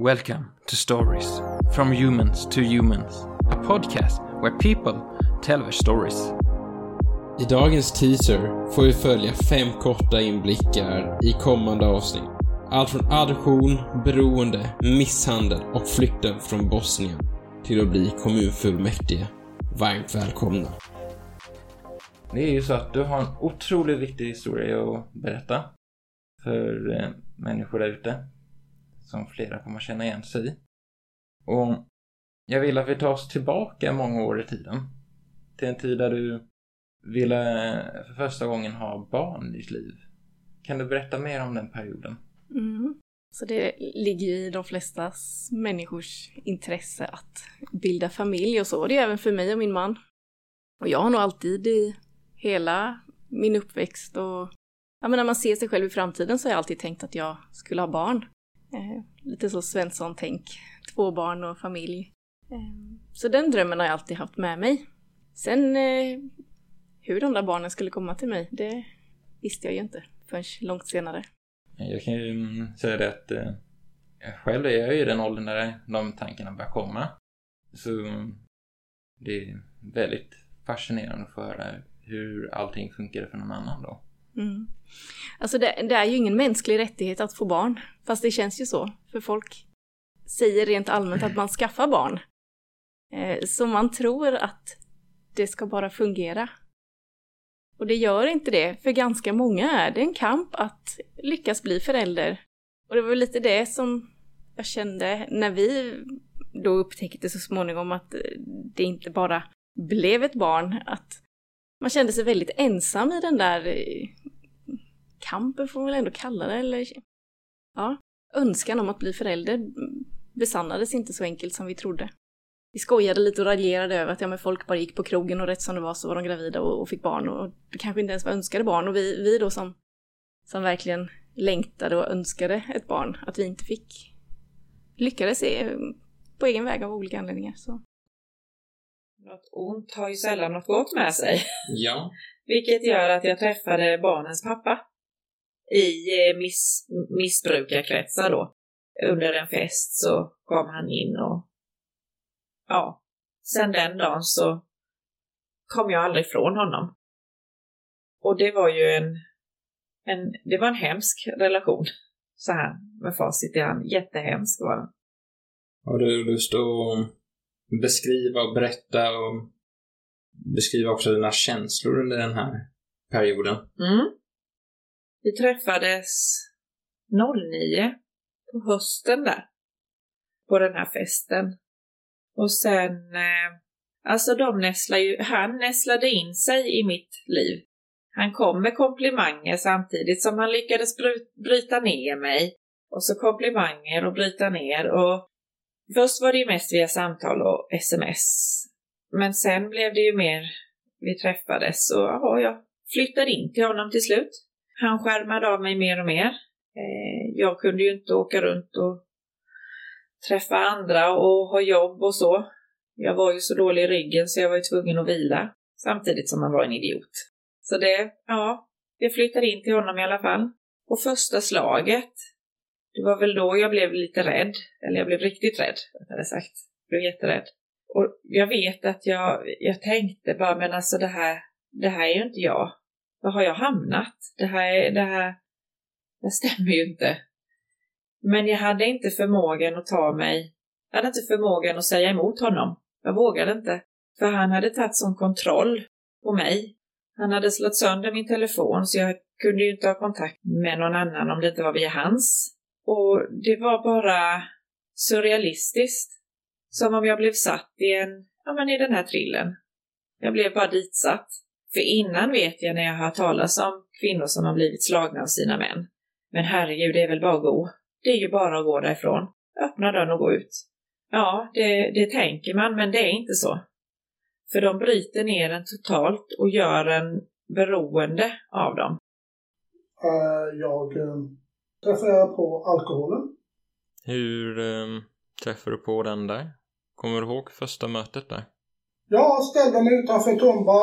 Welcome to Stories from Humans to Humans, a podcast where people tell their stories. I dagens teaser får vi följa fem korta inblickar i kommande avsnitt. Allt från adoption, beroende, misshandel och flykten från Bosnien till att bli kommunfullmäktige. Varmt välkomna. Det är ju så att du har en otroligt viktig historia att berätta för eh, människor där ute som flera kommer känna igen sig i. Och jag vill att vi tar oss tillbaka många år i tiden. Till en tid där du ville eh, för första gången ha barn i ditt liv. Kan du berätta mer om den perioden? Mm. Så det ligger ju i de flesta människors intresse att bilda familj och så. Det är även för mig och min man. Och jag har nog alltid i hela min uppväxt och ja, men när man ser sig själv i framtiden så har jag alltid tänkt att jag skulle ha barn. Eh, lite så Svensson-tänk. Två barn och familj. Ehm, så den drömmen har jag alltid haft med mig. Sen eh, hur de där barnen skulle komma till mig, det visste jag ju inte förrän långt senare. Jag kan ju mm, säga det att eh, själv är jag ju i den åldern där de tankarna börjar komma. Så mm, det är väldigt fascinerande att få höra hur allting funkar för någon annan då. Mm. Alltså det, det, är ju ingen mänsklig rättighet att få barn, fast det känns ju så. För folk säger rent allmänt att man skaffar barn. Eh, så man tror att det ska bara fungera. Och det gör inte det. För ganska många är det en kamp att lyckas bli förälder. Och det var lite det som jag kände när vi då upptäckte så småningom att det inte bara blev ett barn, att man kände sig väldigt ensam i den där eh, kampen får man väl ändå kalla det, eller ja, önskan om att bli förälder besannades inte så enkelt som vi trodde. Vi skojade lite och raljerade över att ja, men folk bara gick på krogen och rätt som det var så var de gravida och, och fick barn och det kanske inte ens var önskade barn och vi, vi då som, som verkligen längtade och önskade ett barn, att vi inte fick lyckades se eh, på egen väg av olika anledningar. Så. Något ont har ju sällan något gott med sig. Ja. Vilket gör att jag träffade barnens pappa i eh, miss, missbrukarkretsar då. Under en fest så kom han in och ja, sen den dagen så kom jag aldrig ifrån honom. Och det var ju en, en, det var en hemsk relation. Så här med facit i hand. Jättehemsk var den. Har du lust att beskriva och berätta och beskriva också dina känslor under den här perioden? Mm. Vi träffades 09 på hösten där. På den här festen. Och sen, eh, alltså de nästlade ju, han nästlade in sig i mitt liv. Han kom med komplimanger samtidigt som han lyckades bryta ner mig. Och så komplimanger och bryta ner och först var det ju mest via samtal och sms. Men sen blev det ju mer, vi träffades och ja, jag flyttade in till honom till slut. Han skärmade av mig mer och mer. Eh, jag kunde ju inte åka runt och träffa andra och ha jobb och så. Jag var ju så dålig i ryggen så jag var ju tvungen att vila samtidigt som man var en idiot. Så det, ja, jag flyttade in till honom i alla fall. Och första slaget, det var väl då jag blev lite rädd, eller jag blev riktigt rädd, rättare sagt. Jag blev jätterädd. Och jag vet att jag, jag tänkte bara, men alltså det här, det här är ju inte jag. Var har jag hamnat? Det här, det här, det stämmer ju inte. Men jag hade inte förmågan att ta mig, jag hade inte förmågan att säga emot honom. Jag vågade inte. För han hade tagit sån kontroll på mig. Han hade slagit sönder min telefon så jag kunde ju inte ha kontakt med någon annan om det inte var via hans. Och det var bara surrealistiskt. Som om jag blev satt i en, ja men i den här trillen. Jag blev bara ditsatt. För innan vet jag när jag har talat om kvinnor som har blivit slagna av sina män. Men herregud, det är väl bara att gå. Det är ju bara att gå därifrån. Öppna dörren och gå ut. Ja, det, det tänker man, men det är inte så. För de bryter ner en totalt och gör en beroende av dem. Eh, jag eh, uh, träffade på alkoholen. Hur uh, träffade du på den där? Kommer du ihåg första mötet där? Jag ställde mig utanför Tumba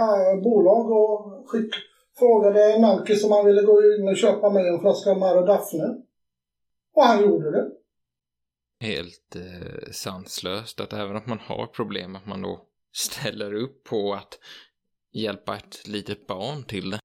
äh, bolag och skick, frågade Nalkis om han ville gå in och köpa mig en flaska Maro Daphne. Och han gjorde det. helt eh, sanslöst att även om man har problem att man då ställer upp på att hjälpa ett litet barn till det.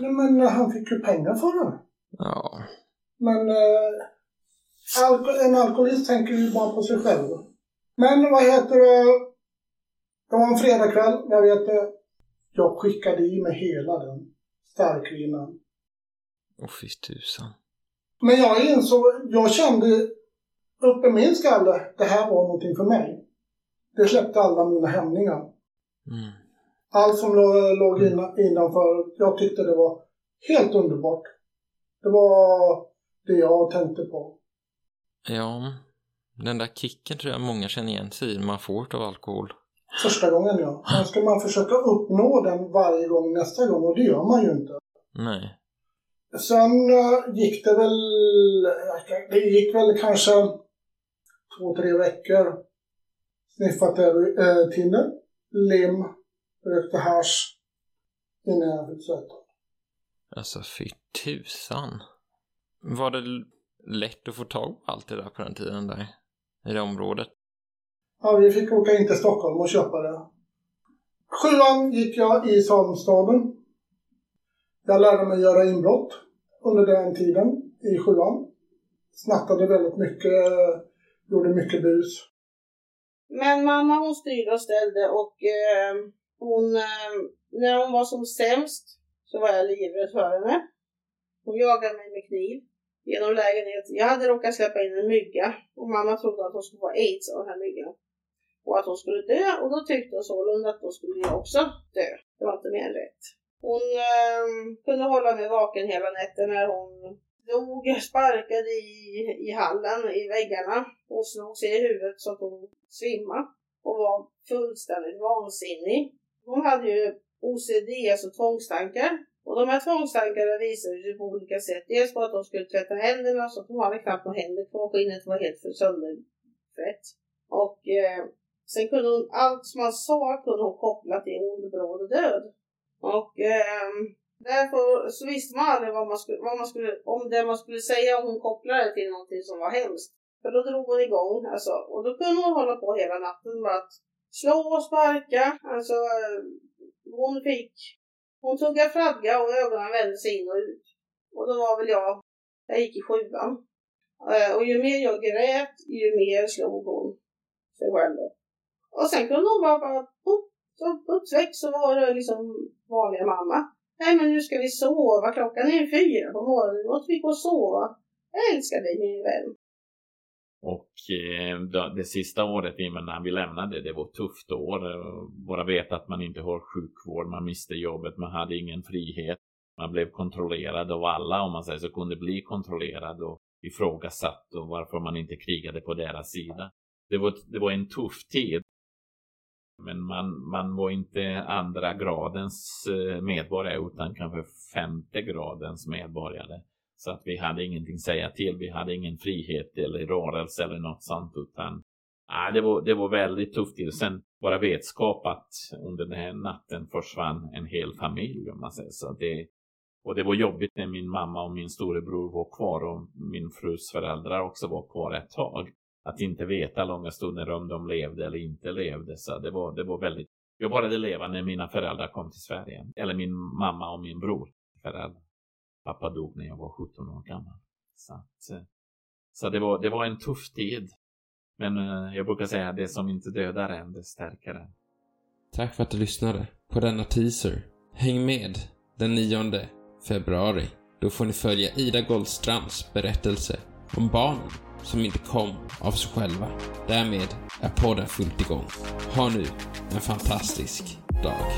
Nej, men eh, han fick ju pengar för det. Ja, Men eh, en alkoholist tänker ju bara på sig själv. Men vad heter det? Det var en fredagkväll. Jag vet det. Jag skickade i mig hela den starkvinan. och fy tusan. Men jag insåg, jag kände uppe i min skalle, det här var någonting för mig. Det släppte alla mina hämningar. Mm. Allt som låg, låg inna, innanför, jag tyckte det var helt underbart. Det var det jag tänkte på. Ja, den där kicken tror jag många känner igen sig i man får av alkohol. Första gången ja. Sen ska man försöka uppnå den varje gång nästa gång och det gör man ju inte. Nej. Sen eh, gick det väl, det gick väl kanske två, tre veckor. Sniffat äh, tinner, lim, rökte hasch innan jag fick söta. Alltså fy tusan. Var det lätt att få tag på allt det där på den tiden där? I det området? Ja, vi fick åka in till Stockholm och köpa det. Sjuan gick jag i Salmstaden. Jag lärde mig göra inbrott under den tiden i sjuan. Snattade väldigt mycket, gjorde mycket bus. Men mamma hon styrde och ställde och eh, hon, eh, när hon var som sämst så var jag livrädd för henne. Hon jagade mig med kniv genom lägenheten. Jag hade råkat släppa in en mygga och mamma trodde att hon skulle få aids av den här myggan. Och att hon skulle dö och då tyckte hon sålunda att då skulle jag också dö. Det var inte mer än rätt. Hon eh, kunde hålla mig vaken hela natten när hon dog, sparkade i, i hallen, i väggarna och slog sig i huvudet så att hon svimmade och var fullständigt vansinnig. Hon hade ju OCD, alltså tvångstankar. Och de här tvångstankarna visade sig på olika sätt. Dels på att hon skulle tvätta händerna så de hon hade knappt några händer kvar. Skinnet var helt för sönderfrätt. Och eh, sen kunde hon, allt som man sa kunde hon koppla till ond, bråd och död. Och eh, Därför så visste man aldrig vad man skulle, vad man skulle, om det man skulle säga om hon kopplade det till någonting som var hemskt. För då drog hon igång alltså, och då kunde hon hålla på hela natten med att slå och sparka. Alltså eh, hon fick, hon tuggade fradga och ögonen vände sig in och ut. Och då var väl jag, jag gick i sjuan. Eh, och ju mer jag grät, ju mer slog hon sig själv. Och sen kunde hon bara, bara så uppväxt så var det liksom vanliga mamma. Nej men nu ska vi sova, klockan är fyra på morgonen, nu måste vi gå och sova. Jag älskar dig min vän. Och eh, det sista året innan vi lämnade, det var ett tufft år. Eh, bara veta att man inte har sjukvård, man miste jobbet, man hade ingen frihet. Man blev kontrollerad av alla, om man säger så, kunde bli kontrollerad och ifrågasatt och varför man inte krigade på deras sida. Det var, det var en tuff tid. Men man, man var inte andra gradens eh, medborgare utan kanske femte gradens medborgare. Så att vi hade ingenting att säga till. Vi hade ingen frihet eller rörelse eller något sånt utan ah, det, var, det var väldigt tufft Och Sen bara vetskap att under den här natten försvann en hel familj om man säger så. Det, och det var jobbigt när min mamma och min storebror var kvar och min frus föräldrar också var kvar ett tag. Att inte veta långa stunder om de levde eller inte levde. Så det var, det var väldigt... Jag började leva när mina föräldrar kom till Sverige. Eller min mamma och min bror föräldrar. Pappa dog när jag var 17 år gammal. Så, att, eh, så det, var, det var en tuff tid. Men eh, jag brukar säga det som inte dödar en, det stärker en. Tack för att du lyssnade på denna teaser. Häng med den 9 februari. Då får ni följa Ida Goldstrands berättelse om barnen som inte kom av sig själva. Därmed är podden fullt igång. Ha nu en fantastisk dag.